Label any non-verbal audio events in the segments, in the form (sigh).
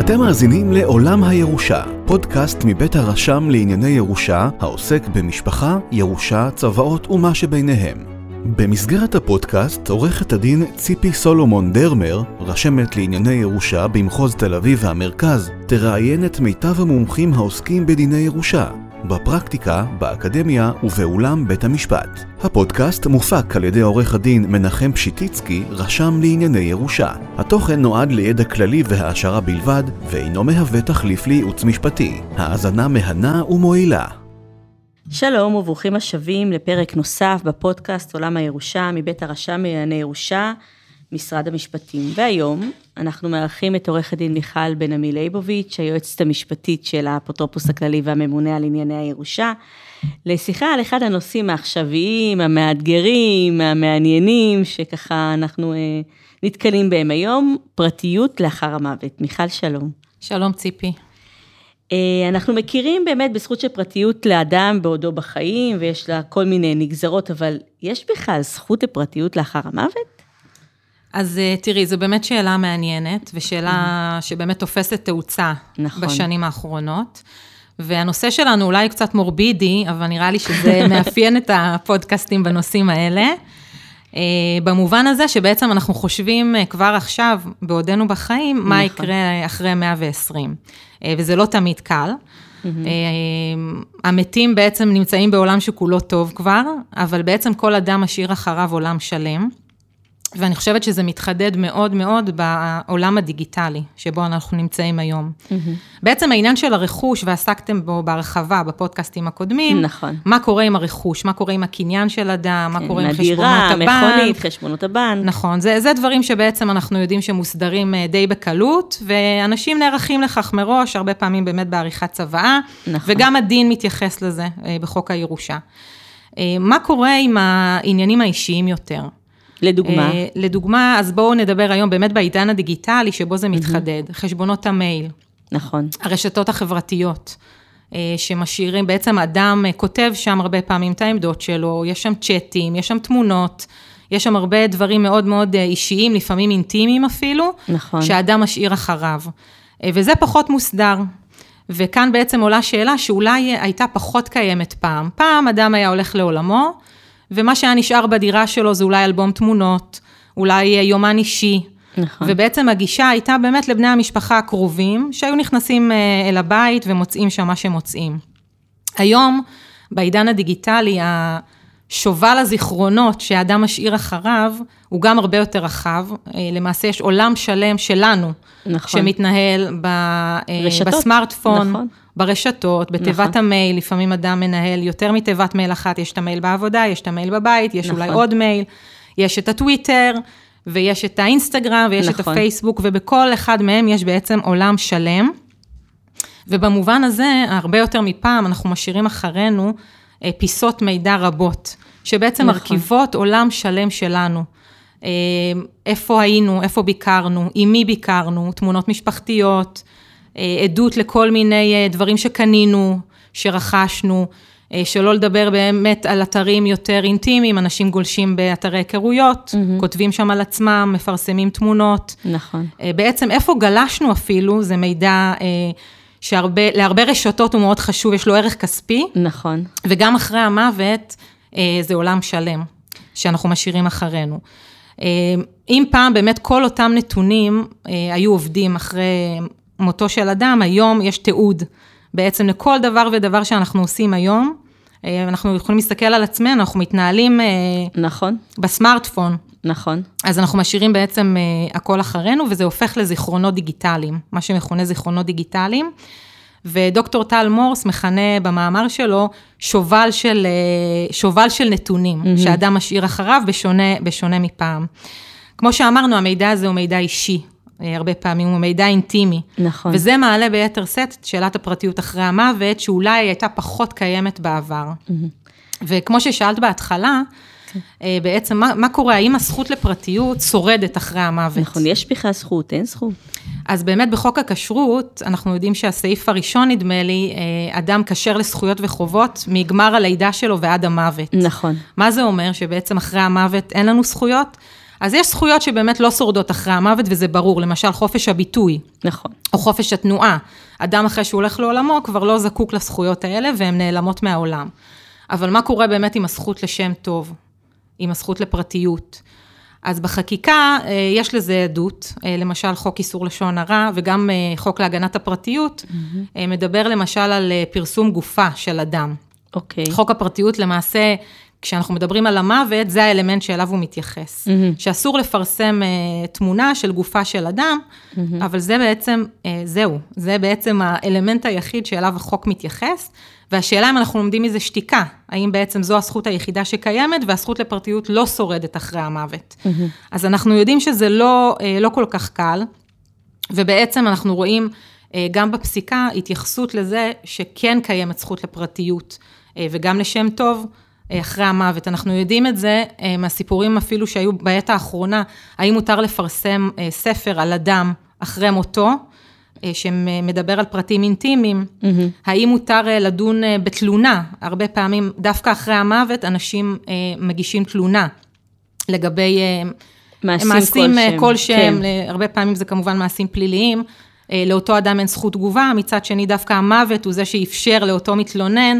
אתם מאזינים לעולם הירושה, פודקאסט מבית הרשם לענייני ירושה, העוסק במשפחה, ירושה, צוואות ומה שביניהם. במסגרת הפודקאסט, עורכת הדין ציפי סולומון דרמר, רשמת לענייני ירושה במחוז תל אביב והמרכז, תראיין את מיטב המומחים העוסקים בדיני ירושה, בפרקטיקה, באקדמיה ובאולם בית המשפט. הפודקאסט מופק על ידי עורך הדין מנחם פשיטיצקי, רשם לענייני ירושה. התוכן נועד לידע כללי והעשרה בלבד, ואינו מהווה תחליף לייעוץ משפטי. האזנה מהנה ומועילה. שלום וברוכים השבים לפרק נוסף בפודקאסט עולם הירושה מבית הרשם לענייני ירושה, משרד המשפטים. והיום אנחנו מארחים את עורכת דין מיכל בן עמי ליבוביץ', היועצת המשפטית של האפוטרופוס הכללי והממונה על ענייני הירושה, לשיחה על אחד הנושאים העכשוויים, המאתגרים, המעניינים, שככה אנחנו אה, נתקלים בהם היום, פרטיות לאחר המוות. מיכל, שלום. שלום ציפי. אה, אנחנו מכירים באמת בזכות של פרטיות לאדם בעודו בחיים, ויש לה כל מיני נגזרות, אבל יש בכלל זכות לפרטיות לאחר המוות? אז אה, תראי, זו באמת שאלה מעניינת, ושאלה שבאמת תופסת תאוצה נכון. בשנים האחרונות. והנושא שלנו אולי קצת מורבידי, אבל נראה לי שזה (laughs) מאפיין את הפודקאסטים בנושאים האלה. אה, במובן הזה שבעצם אנחנו חושבים כבר עכשיו, בעודנו בחיים, נכון. מה יקרה אחרי 120. אה, וזה לא תמיד קל. Mm-hmm. המתים בעצם נמצאים בעולם שכולו טוב כבר, אבל בעצם כל אדם משאיר אחריו עולם שלם. ואני חושבת שזה מתחדד מאוד מאוד בעולם הדיגיטלי, שבו אנחנו נמצאים היום. Mm-hmm. בעצם העניין של הרכוש, ועסקתם בו בהרחבה בפודקאסטים הקודמים, נכון. מה קורה עם הרכוש, מה קורה עם הקניין של אדם, כן, מה קורה עם חשבונות הבנק. הדירה, מכונית, חשבונות הבנק. נכון, זה, זה דברים שבעצם אנחנו יודעים שמוסדרים אה, די בקלות, ואנשים נערכים לכך מראש, הרבה פעמים באמת בעריכת צוואה, נכון. וגם הדין מתייחס לזה אה, בחוק הירושה. אה, מה קורה עם העניינים האישיים יותר? לדוגמה? Uh, לדוגמה, אז בואו נדבר היום באמת בעידן הדיגיטלי, שבו זה מתחדד. Mm-hmm. חשבונות המייל. נכון. הרשתות החברתיות, uh, שמשאירים, בעצם אדם uh, כותב שם הרבה פעמים את העמדות שלו, יש שם צ'אטים, יש שם תמונות. יש שם הרבה דברים מאוד מאוד אישיים, לפעמים אינטימיים אפילו, נכון. שהאדם משאיר אחריו. וזה פחות מוסדר. וכאן בעצם עולה שאלה שאולי הייתה פחות קיימת פעם. פעם אדם היה הולך לעולמו, ומה שהיה נשאר בדירה שלו זה אולי אלבום תמונות, אולי יומן אישי. נכון. ובעצם הגישה הייתה באמת לבני המשפחה הקרובים, שהיו נכנסים אה, אל הבית ומוצאים שם מה שמוצאים. היום, בעידן הדיגיטלי, השובל הזיכרונות שהאדם משאיר אחריו, הוא גם הרבה יותר רחב. אה, למעשה יש עולם שלם שלנו, נכון. שמתנהל ב, אה, רשתות, בסמארטפון. נכון. ברשתות, בתיבת נכון. המייל, לפעמים אדם מנהל יותר מתיבת מייל אחת, יש את המייל בעבודה, יש את המייל בבית, יש נכון. אולי עוד מייל, יש את הטוויטר, ויש את האינסטגרם, ויש נכון. את הפייסבוק, ובכל אחד מהם יש בעצם עולם שלם. ובמובן הזה, הרבה יותר מפעם, אנחנו משאירים אחרינו פיסות מידע רבות, שבעצם נכון. מרכיבות עולם שלם שלנו. אה, איפה היינו, איפה ביקרנו, עם מי ביקרנו, תמונות משפחתיות, אה, עדות לכל מיני אה, דברים שקנינו, שרכשנו, אה, שלא לדבר באמת על אתרים יותר אינטימיים, אנשים גולשים באתרי היכרויות, mm-hmm. כותבים שם על עצמם, מפרסמים תמונות. נכון. בעצם איפה גלשנו אפילו, זה מידע שלהרבה רשתות הוא מאוד חשוב, יש לו ערך כספי. נכון. וגם אחרי המוות, זה עולם שלם, שאנחנו משאירים אחרינו. אם פעם באמת כל אותם נתונים היו עובדים אחרי מותו של אדם, היום יש תיעוד בעצם לכל דבר ודבר שאנחנו עושים היום. אה, אנחנו יכולים להסתכל על עצמנו, אנחנו מתנהלים... אה, נכון. בסמארטפון. נכון. אז אנחנו משאירים בעצם אה, הכל אחרינו, וזה הופך לזיכרונות דיגיטליים, מה שמכונה זיכרונות דיגיטליים. ודוקטור טל מורס מכנה במאמר שלו שובל של, שובל של נתונים, mm-hmm. שאדם משאיר אחריו בשונה, בשונה מפעם. כמו שאמרנו, המידע הזה הוא מידע אישי, אה, הרבה פעמים, הוא מידע אינטימי. נכון. וזה מעלה ביתר שאת את שאלת הפרטיות אחרי המוות, שאולי הייתה פחות קיימת בעבר. Mm-hmm. וכמו ששאלת בהתחלה. אה, בעצם מה, מה קורה, האם הזכות לפרטיות שורדת אחרי המוות? נכון, יש בכלל זכות, אין זכות. אז באמת בחוק הכשרות, אנחנו יודעים שהסעיף הראשון, נדמה לי, אה, אדם כשר לזכויות וחובות מגמר הלידה שלו ועד המוות. נכון. מה זה אומר? שבעצם אחרי המוות אין לנו זכויות? אז יש זכויות שבאמת לא שורדות אחרי המוות, וזה ברור, למשל חופש הביטוי. נכון. או חופש התנועה. אדם אחרי שהוא הולך לעולמו כבר לא זקוק לזכויות האלה, והן נעלמות מהעולם. אבל מה קורה באמת עם הזכות לשם טוב? עם הזכות לפרטיות? אז בחקיקה אה, יש לזה עדות, אה, למשל חוק איסור לשון הרע וגם אה, חוק להגנת הפרטיות, mm-hmm. מדבר למשל על פרסום גופה של אדם. אוקיי. Okay. חוק הפרטיות למעשה, כשאנחנו מדברים על המוות, זה האלמנט שאליו הוא מתייחס. Mm-hmm. שאסור לפרסם תמונה של גופה של אדם, mm-hmm. אבל זה בעצם, זהו, זה בעצם האלמנט היחיד שאליו החוק מתייחס. והשאלה אם אנחנו לומדים מזה שתיקה, האם בעצם זו הזכות היחידה שקיימת והזכות לפרטיות לא שורדת אחרי המוות. Mm-hmm. אז אנחנו יודעים שזה לא, אה, לא כל כך קל, ובעצם אנחנו רואים אה, גם בפסיקה התייחסות לזה שכן קיימת זכות לפרטיות אה, וגם לשם טוב. אחרי המוות. אנחנו יודעים את זה מהסיפורים אפילו שהיו בעת האחרונה, האם מותר לפרסם ספר על אדם אחרי מותו, אה, שמדבר על פרטים אינטימיים, mm-hmm. האם מותר אה, לדון אה, בתלונה? הרבה פעמים, דווקא אחרי המוות, אנשים מגישים תלונה לגבי מעשים, מעשים כלשהם, כן. הרבה פעמים זה כמובן מעשים פליליים. לאותו אדם אין זכות תגובה, מצד שני דווקא המוות הוא זה שאפשר לאותו מתלונן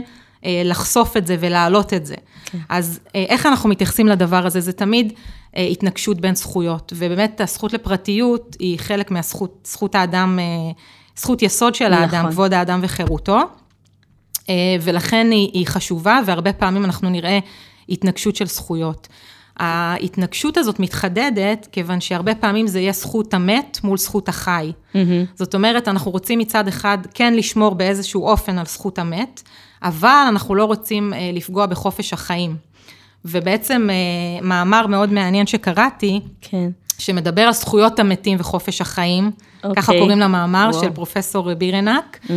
לחשוף את זה ולהעלות את זה. כן. אז איך אנחנו מתייחסים לדבר הזה? זה תמיד אה, התנגשות בין זכויות, ובאמת הזכות לפרטיות היא חלק מהזכות, זכות האדם, אה, זכות יסוד של האדם, נכון. כבוד האדם וחירותו, אה, ולכן היא, היא חשובה, והרבה פעמים אנחנו נראה התנגשות של זכויות. ההתנגשות הזאת מתחדדת, כיוון שהרבה פעמים זה יהיה זכות המת מול זכות החי. Mm-hmm. זאת אומרת, אנחנו רוצים מצד אחד כן לשמור באיזשהו אופן על זכות המת, אבל אנחנו לא רוצים לפגוע בחופש החיים. ובעצם אה, מאמר מאוד מעניין שקראתי, כן. שמדבר על זכויות המתים וחופש החיים, אוקיי. ככה קוראים למאמר וואו. של פרופסור בירנק, mm-hmm.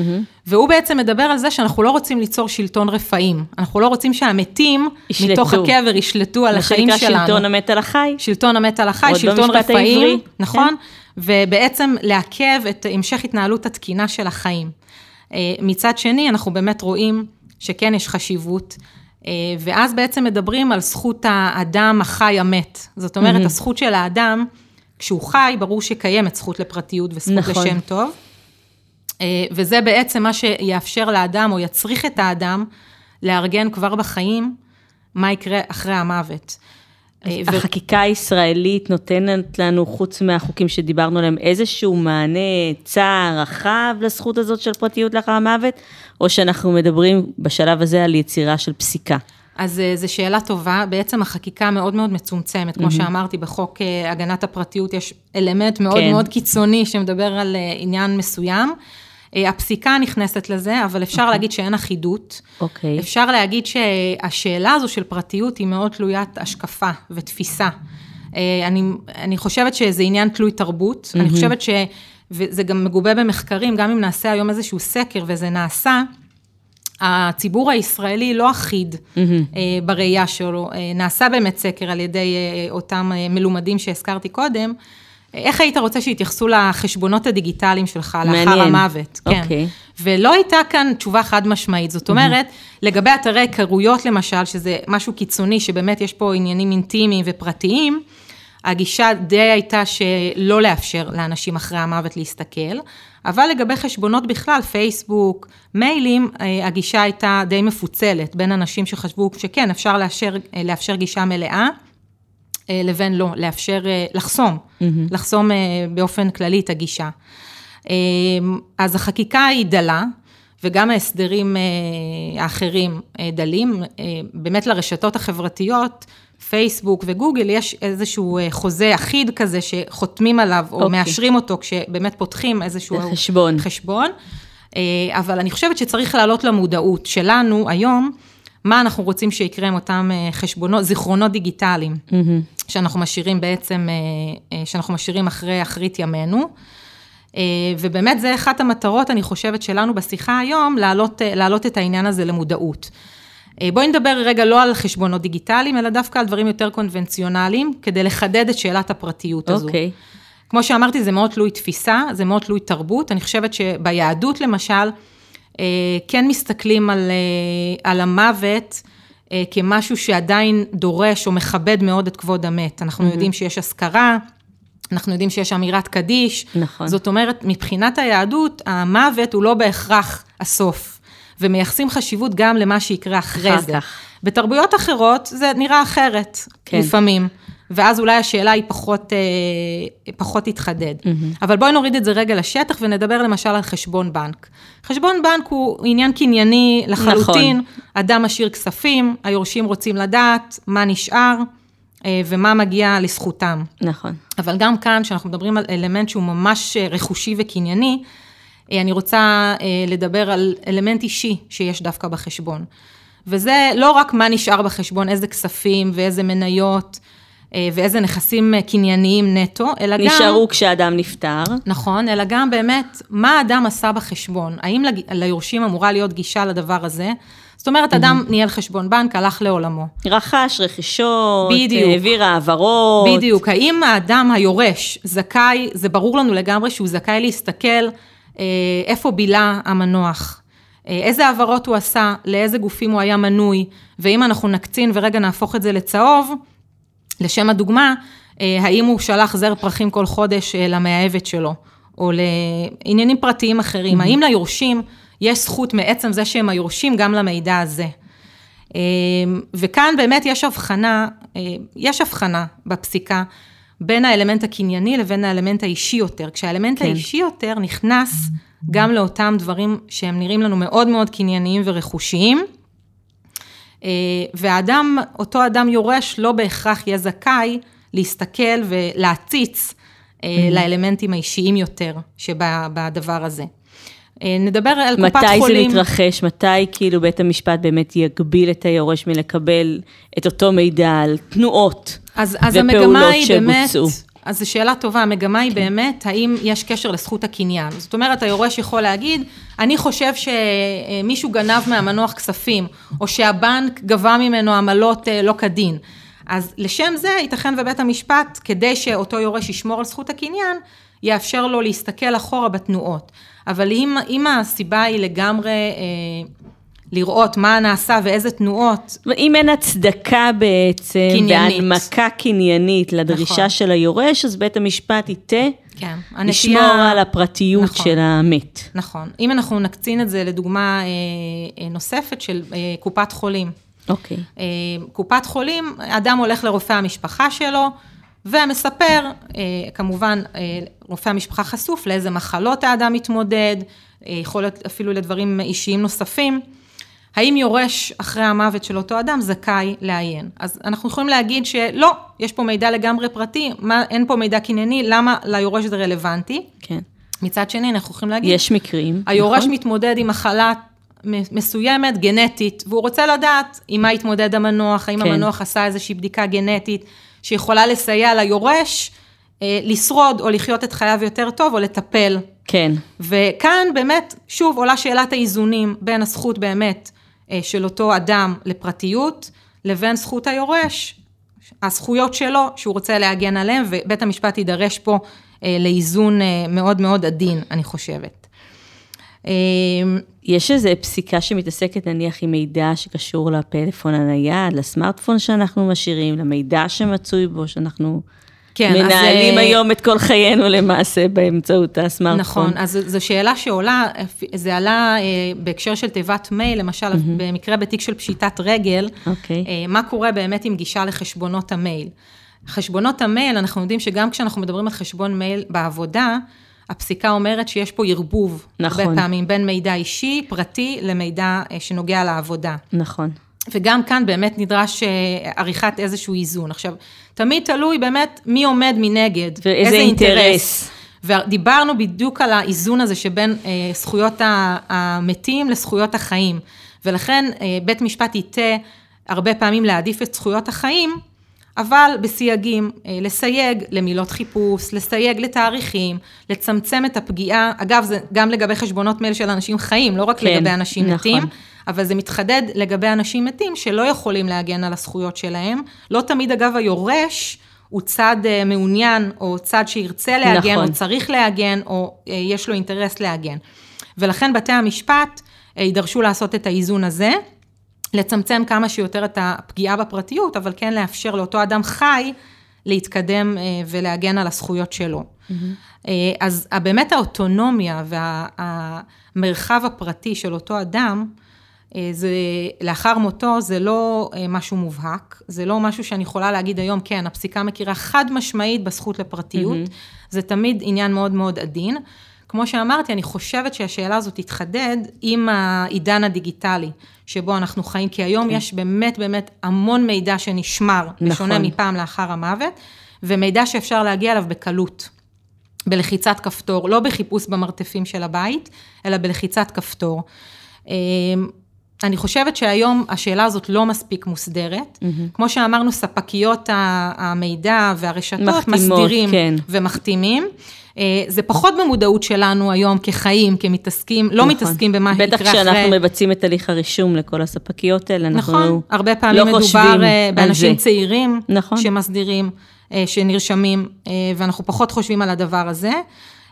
והוא בעצם מדבר על זה שאנחנו לא רוצים ליצור שלטון רפאים, אנחנו לא רוצים שהמתים ישלטו. מתוך הקבר ישלטו על החיים שלנו. מה שנקרא שלטון המת על החי. שלטון המת על החי, שלטון רפאים, העברי. נכון, כן. ובעצם לעכב את המשך התנהלות התקינה של החיים. אה, מצד שני, אנחנו באמת רואים שכן יש חשיבות ואז בעצם מדברים על זכות האדם החי המת. זאת אומרת, mm-hmm. הזכות של האדם, כשהוא חי, ברור שקיימת זכות לפרטיות וזכות נכון. לשם טוב. אה, וזה בעצם מה שיאפשר לאדם, או יצריך את האדם, לארגן כבר בחיים מה יקרה אחרי המוות. אה, החקיקה הישראלית נותנת לנו, חוץ מהחוקים שדיברנו עליהם, איזשהו מענה צער רחב לזכות הזאת של פרטיות לאחר המוות, או שאנחנו מדברים בשלב הזה על יצירה של פסיקה? אז אה, זו שאלה טובה, בעצם החקיקה מאוד מאוד מצומצמת, כמו mm-hmm. שאמרתי, בחוק אה, הגנת הפרטיות יש אלמנט מאוד כן. מאוד קיצוני שמדבר על עניין מסוים. אה, הפסיקה נכנסת לזה, אבל אפשר okay. אוקיי. להגיד שאין אחידות. אוקיי. Okay. אפשר להגיד שהשאלה הזו של פרטיות היא מאוד תלוית השקפה ותפיסה. אה, אני, אני חושבת שזה עניין תלוי תרבות, mm-hmm. אני חושבת ש... וזה גם מגובה במחקרים, גם אם נעשה היום איזשהו סקר וזה נעשה, הציבור הישראלי לא אחיד mm-hmm. בראייה שלו. נעשה באמת סקר על ידי אותם מלומדים שהזכרתי קודם, איך היית רוצה שיתייחסו לחשבונות הדיגיטליים שלך מעניין. לאחר המוות? כן. אוקיי. ולא הייתה כאן תשובה חד משמעית. זאת אומרת, mm-hmm. לגבי אתרי היכרויות למשל, שזה משהו קיצוני, שבאמת יש פה עניינים אינטימיים ופרטיים, הגישה די הייתה שלא לאפשר לאנשים אחרי המוות להסתכל, אבל לגבי חשבונות בכלל, פייסבוק, מיילים, אה, הגישה הייתה די מפוצלת בין אנשים שחשבו שכן, אפשר לאפשר, אה, לאפשר גישה מלאה. אה, לבין לא, לאפשר, לחסום, mm-hmm. לחסום באופן כללי את הגישה. אז החקיקה היא דלה, וגם ההסדרים האחרים דלים. באמת לרשתות החברתיות, פייסבוק וגוגל, יש איזשהו חוזה אחיד כזה שחותמים עליו, או okay. אוקיי. מאשרים אותו כשבאמת פותחים איזשהו חשבון. חשבון. אבל אני חושבת שצריך להעלות למודעות שלנו היום, מה אנחנו רוצים שיקרה עם אותם חשבונות, זיכרונות דיגיטליים. Mm-hmm. שאנחנו משאירים בעצם, אה, אה, שאנחנו משאירים אחרי אחרית ימינו. אה, ובאמת זה אחת המטרות, אני חושבת, שלנו בשיחה היום, להעלות, להעלות את העניין הזה למודעות. בואי נדבר רגע לא על חשבונות דיגיטליים, אלא דווקא על דברים יותר קונבנציונליים, כדי לחדד את שאלת הפרטיות הזו. אוקיי. כמו שאמרתי, זה מאוד תלוי תפיסה, זה מאוד תלוי תרבות. אני חושבת שביהדות, למשל, כן מסתכלים על, על המוות אה, כמשהו שעדיין דורש או מכבד מאוד את כבוד המת. אנחנו mm-hmm. יודעים שיש אזכרה, אנחנו יודעים שיש אמירת קדיש. נכון. זאת אומרת, מבחינת היהדות, המוות הוא לא בהכרח הסוף. ומייחסים חשיבות גם למה שיקרה אחרי אחר זה. כך. בתרבויות אחרות זה נראה אחרת, כן. לפעמים. ואז אולי השאלה היא פחות, אה, פחות תתחדד. Mm-hmm. אבל בואי נוריד את זה רגע לשטח ונדבר למשל על חשבון בנק. חשבון בנק הוא עניין קנייני לחלוטין, נכון. אדם משאיר כספים, היורשים רוצים לדעת מה נשאר אה, ומה מגיע לזכותם. נכון. אבל גם כאן, כשאנחנו מדברים על אלמנט שהוא ממש אה, רכושי וקנייני, אני רוצה אה, לדבר על אלמנט אישי שיש דווקא בחשבון. וזה לא רק מה נשאר בחשבון, איזה כספים ואיזה מניות אה, ואיזה נכסים אה, קנייניים נטו, אלא גם... נשארו כשאדם נפטר. נכון, אלא גם באמת, מה האדם עשה בחשבון? האם ליורשים אמורה להיות גישה לדבר הזה? זאת אומרת, אדם ניהל חשבון בנק, הלך לעולמו. רכש רכישות, בדיוק. העביר העברות. בדיוק, האם האדם היורש זכאי, זה ברור לנו לגמרי שהוא זכאי להסתכל אה, איפה בילה המנוח, אה, איזה העברות הוא עשה, לאיזה גופים הוא היה מנוי, ואם אנחנו נקצין ורגע נהפוך את זה לצהוב, לשם הדוגמה, אה, האם הוא שלח זר פרחים כל חודש אה, למאהבת שלו, או לעניינים פרטיים אחרים, האם ליורשים יש זכות מעצם זה שהם היורשים גם למידע הזה. אה, וכאן באמת יש הבחנה, אה, יש הבחנה בפסיקה בין האלמנט הקנייני לבין האלמנט האישי יותר. כשהאלמנט כן. האישי יותר נכנס גם לאותם דברים שהם נראים לנו מאוד מאוד קנייניים ורכושיים. אה, והאדם, אותו אדם יורש, לא בהכרח יהיה זכאי להסתכל ולהציץ אה, לאלמנטים האישיים יותר שבדבר הזה. אה, נדבר על קופת מתי חולים. זה מתרחש? מתי כאילו בית המשפט באמת יגביל את היורש מלקבל את אותו מידע על תנועות אז, אז ופעולות היא באמת, שבוצעו? אז זו שאלה טובה, המגמה כן. היא באמת, האם יש קשר לזכות הקניין. זאת אומרת, היורש יכול להגיד, אני חושב שמישהו גנב מהמנוח כספים, או שהבנק גבה ממנו עמלות אה, לא כדין. אז לשם זה, ייתכן ובית המשפט, כדי שאותו יורש ישמור על זכות הקניין, יאפשר לו להסתכל אחורה בתנועות. אבל אם, אם הסיבה היא לגמרי אה, לראות מה נעשה ואיזה תנועות, אם אין הצדקה בעצם, קניינית. והנמקה קניינית לדרישה נכון. של היורש, אז בית המשפט ייטה כן, לשמור על הפרטיות נכון. של המת. נכון. אם אנחנו נקצין את זה לדוגמה אה, אה, נוספת של אה, קופת חולים. אוקיי. אה, קופת חולים, אדם הולך לרופא המשפחה שלו, ומספר, אה, כמובן, אה, רופא המשפחה חשוף לאיזה מחלות האדם מתמודד, אה, יכול להיות אפילו לדברים אישיים נוספים. האם יורש אחרי המוות של אותו אדם זכאי לעיין? אז אנחנו יכולים להגיד שלא, יש פה מידע לגמרי פרטי, מה, אין פה מידע קנייני, למה ליורש זה רלוונטי? כן. מצד שני, אנחנו יכולים להגיד, יש מקרים, היורש נכון? מתמודד עם מחלה מסוימת, גנטית, והוא רוצה לדעת עם מה התמודד המנוח, האם כן. המנוח עשה איזושהי בדיקה גנטית שיכולה לסייע ליורש אה, לשרוד או לחיות את חייו יותר טוב או לטפל. כן. וכאן באמת, שוב, עולה שאלת האיזונים בין הזכות באמת אה, של אותו אדם לפרטיות, לבין זכות היורש, הזכויות שלו, שהוא רוצה להגן עליהן, ובית המשפט יידרש פה אה, לאיזון מאוד מאוד עדין, אני חושבת. אה, יש איזו פסיקה שמתעסקת נניח עם מידע שקשור לפלאפון הנייד, לסמארטפון שאנחנו משאירים, למידע שמצוי בו, שאנחנו כן, אז, מנהלים אה, היום את כל חיינו למעשה באמצעות הסמארטפון. נכון, אז זו- שאלה שעולה, זה עלה אה, בהקשר של תיבת מייל, למשל, במקרה בתיק של פשיטת רגל, אוקיי. אה, מה קורה באמת עם גישה לחשבונות המייל. חשבונות המייל, אנחנו יודעים שגם כשאנחנו מדברים על חשבון מייל בעבודה, הפסיקה אומרת שיש פה ערבוב, נכון. הרבה פעמים, בין מידע אישי, פרטי, למידע אה, שנוגע לעבודה. נכון. וגם כאן באמת נדרש אה, עריכת איזשהו איזון. עכשיו, תמיד תלוי באמת מי עומד מנגד, ואיזה אינטרס. ודיברנו בדיוק על האיזון הזה שבין אה, זכויות המתים לזכויות החיים. ולכן אה, בית משפט ייטה הרבה פעמים להעדיף את זכויות החיים, אבל בסייגים, אה, לסייג למילות חיפוש, לסייג לתאריכים, לצמצם את הפגיעה. אגב, זה גם לגבי חשבונות מייל של אנשים חיים, לא רק כן, לגבי אנשים נכון. מתים. אבל זה מתחדד לגבי אנשים מתים שלא יכולים להגן על הזכויות שלהם. לא תמיד, אגב, היורש הוא צד אה, מעוניין, או צד שירצה להגן, נכון. או צריך להגן, או אה, יש לו אינטרס להגן. ולכן בתי המשפט יידרשו לעשות את האיזון הזה. לצמצם כמה שיותר את הפגיעה בפרטיות, אבל כן לאפשר לאותו אדם חי להתקדם ולהגן על הזכויות שלו. Mm-hmm. אז באמת האוטונומיה והמרחב הפרטי של אותו אדם, אה, זה, לאחר מותו זה לא אה, משהו מובהק, זה לא משהו שאני יכולה להגיד היום, כן, הפסיקה מכירה חד משמעית בזכות לפרטיות, mm-hmm. זה תמיד עניין מאוד מאוד עדין. כמו שאמרתי, אני חושבת שהשאלה הזאת תתחדד עם העידן הדיגיטלי שבו אנחנו חיים, כי היום כן. יש באמת באמת המון מידע שנשמר, נכון. בשונה מפעם לאחר המוות, ומידע שאפשר להגיע אליו בקלות. בלחיצת כפתור, לא בחיפוש במרתפים של הבית, אלא בלחיצת כפתור. אמ, אני חושבת שהיום השאלה הזאת לא מספיק מוסדרת. Mm-hmm. כמו שאמרנו, ספקיות המידע והרשתות מחתימות, מסדירים כן. ומחתימים. אה, זה פחות במודעות שלנו היום כחיים, כמתעסקים, לא נכון. מתעסקים במה יקרה אחרי. בטח כשאנחנו מבצעים את הליך הרישום לכל הספקיות האלה, אנחנו נכון, לא הרבה פעמים לא מדובר אה, באנשים צעירים נכון. שמסדירים, אה, שנרשמים, ואנחנו פחות חושבים על הדבר הזה.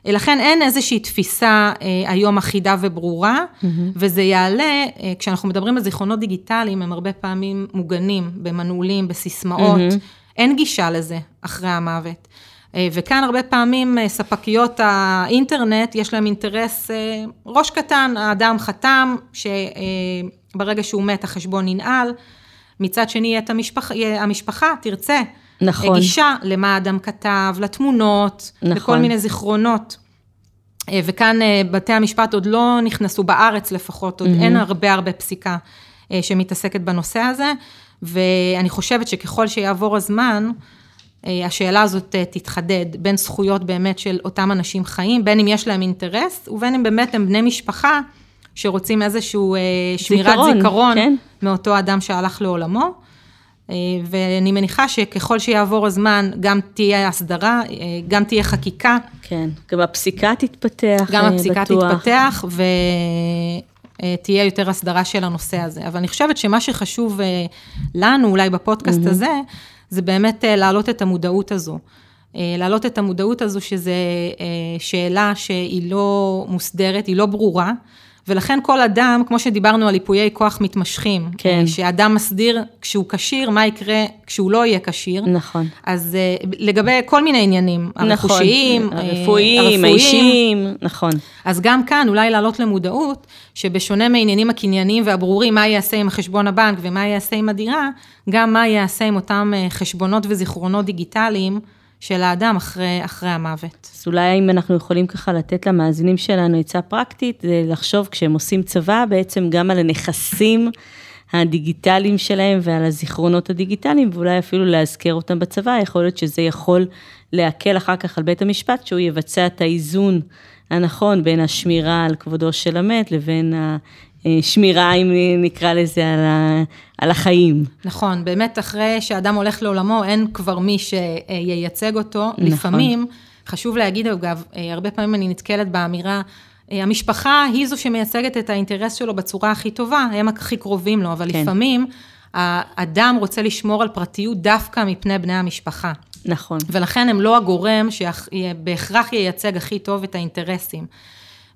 לכן אין איזושהי תפיסה אה, היום אחידה וברורה, mm-hmm. וזה יעלה, אה, כשאנחנו מדברים על זיכרונות דיגיטליים, הם הרבה פעמים מוגנים במנעולים, בסיסמאות, mm-hmm. אין גישה לזה אחרי המוות. אה, וכאן הרבה פעמים אה, ספקיות האינטרנט, יש להם אינטרס, אה, ראש קטן, האדם חתם, שברגע שהוא מת החשבון ננעל, מצד שני את המשפח, המשפחה תרצה נכון. גישה למה האדם כתב, לתמונות, נכון. לכל מיני זיכרונות. וכאן בתי המשפט עוד לא נכנסו, בארץ לפחות, עוד mm-hmm. אין הרבה הרבה פסיקה שמתעסקת בנושא הזה, ואני חושבת שככל שיעבור הזמן, השאלה הזאת תתחדד בין זכויות באמת של אותם אנשים חיים, בין אם יש להם אינטרס, ובין אם באמת הם בני משפחה שרוצים איזשהו שמירת זיכרון, זיכרון כן. מאותו אדם שהלך לעולמו. אה, ואני מניחה שככל שיעבור הזמן, גם תהיה הסדרה, אה, גם תהיה חקיקה. כן, גם הפסיקה תתפתח, גם הפסיקה בטוח. תתפתח, ותהיה יותר הסדרה של הנושא הזה. אבל אני חושבת שמה שחשוב אה, לנו, אולי בפודקאסט mm-hmm. הזה, זה באמת להעלות את המודעות הזו. להעלות את המודעות הזו, שזו שאלה שהיא לא מוסדרת, היא לא ברורה. ולכן כל אדם, כמו שדיברנו על איפויי כוח מתמשכים, כן. שאדם מסדיר כשהוא כשיר, מה יקרה כשהוא לא יהיה כשיר. נכון. אז uh, לגבי כל מיני עניינים, נכון, הרכושיים, אה, הרפואיים, האישיים, נכון. אז גם כאן אולי לעלות למודעות, שבשונה מהעניינים הקנייניים והברורים, מה יעשה עם החשבון הבנק ומה יעשה עם הדירה, גם מה יעשה עם אותם אה, חשבונות וזיכרונות דיגיטליים. של האדם אחרי, אחרי המוות. אז אולי אם אנחנו יכולים ככה לתת למאזינים שלנו עצה פרקטית, זה לחשוב כשהם עושים צבא, בעצם גם על הנכסים הדיגיטליים שלהם ועל הזיכרונות הדיגיטליים, ואולי אפילו להזכר אותם בצבא, יכול להיות שזה יכול להקל אחר כך על בית המשפט, שהוא יבצע את האיזון הנכון בין השמירה על כבודו של המת לבין שמירה, אם נקרא לזה, על, ה, על החיים. נכון, באמת אחרי שאדם הולך לעולמו, אין כבר מי שייצג אותו. נכון. לפעמים, חשוב להגיד, אגב, הרבה פעמים אני נתקלת באמירה, המשפחה היא זו שמייצגת את האינטרס שלו בצורה הכי טובה, הם הכי קרובים לו, אבל כן. לפעמים האדם רוצה לשמור על פרטיות דווקא מפני בני המשפחה. נכון. ולכן הם לא הגורם שבהכרח ייצג הכי טוב את האינטרסים.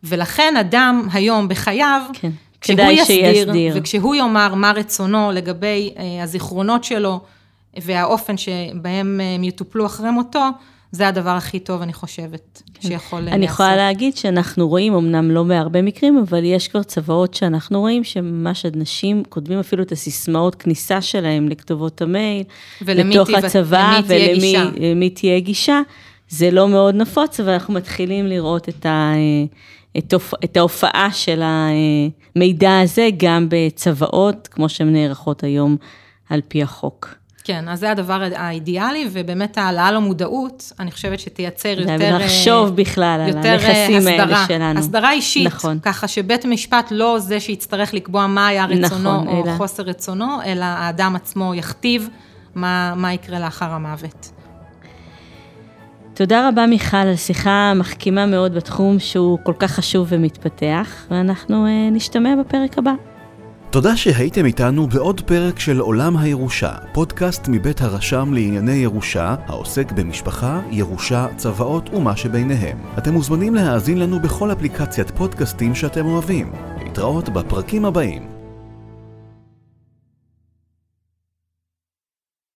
ולכן אדם היום בחייו, כן. כשהוא יסדיר, וכשהוא יאמר מה רצונו לגבי אה, הזיכרונות שלו והאופן שבהם הם יטופלו אחרי מותו, זה הדבר הכי טוב, אני חושבת, כן. שיכול לעשות. אני יכולה להגיד שאנחנו רואים, אמנם לא בהרבה מקרים, אבל יש כבר צוואות שאנחנו רואים שממש אנשים כותבים אפילו את הסיסמאות כניסה שלהם לכתובות המייל, לתוך הצבא, ולמי תהיה גישה. זה לא מאוד נפוץ, אבל אנחנו מתחילים לראות את ה... את, את ההופעה של המידע הזה גם בצוואות, כמו שהן נערכות היום על פי החוק. כן, אז זה הדבר האידיאלי, ובאמת העלאה למודעות, אני חושבת שתייצר יותר... ולחשוב בכלל יותר על הנכסים האלה שלנו. הסדרה אישית, נכון. ככה שבית המשפט לא זה שיצטרך לקבוע מה היה רצונו נכון, או אלא... חוסר רצונו, אלא האדם עצמו יכתיב מה, מה יקרה לאחר המוות. תודה רבה מיכל על שיחה מחכימה מאוד בתחום שהוא כל כך חשוב ומתפתח, ואנחנו uh, נשתמע בפרק הבא. תודה שהייתם איתנו בעוד פרק של עולם הירושה, פודקאסט מבית הרשם לענייני ירושה, העוסק במשפחה, ירושה, צוואות ומה שביניהם. אתם מוזמנים להאזין לנו בכל אפליקציית פודקאסטים שאתם אוהבים. להתראות בפרקים הבאים.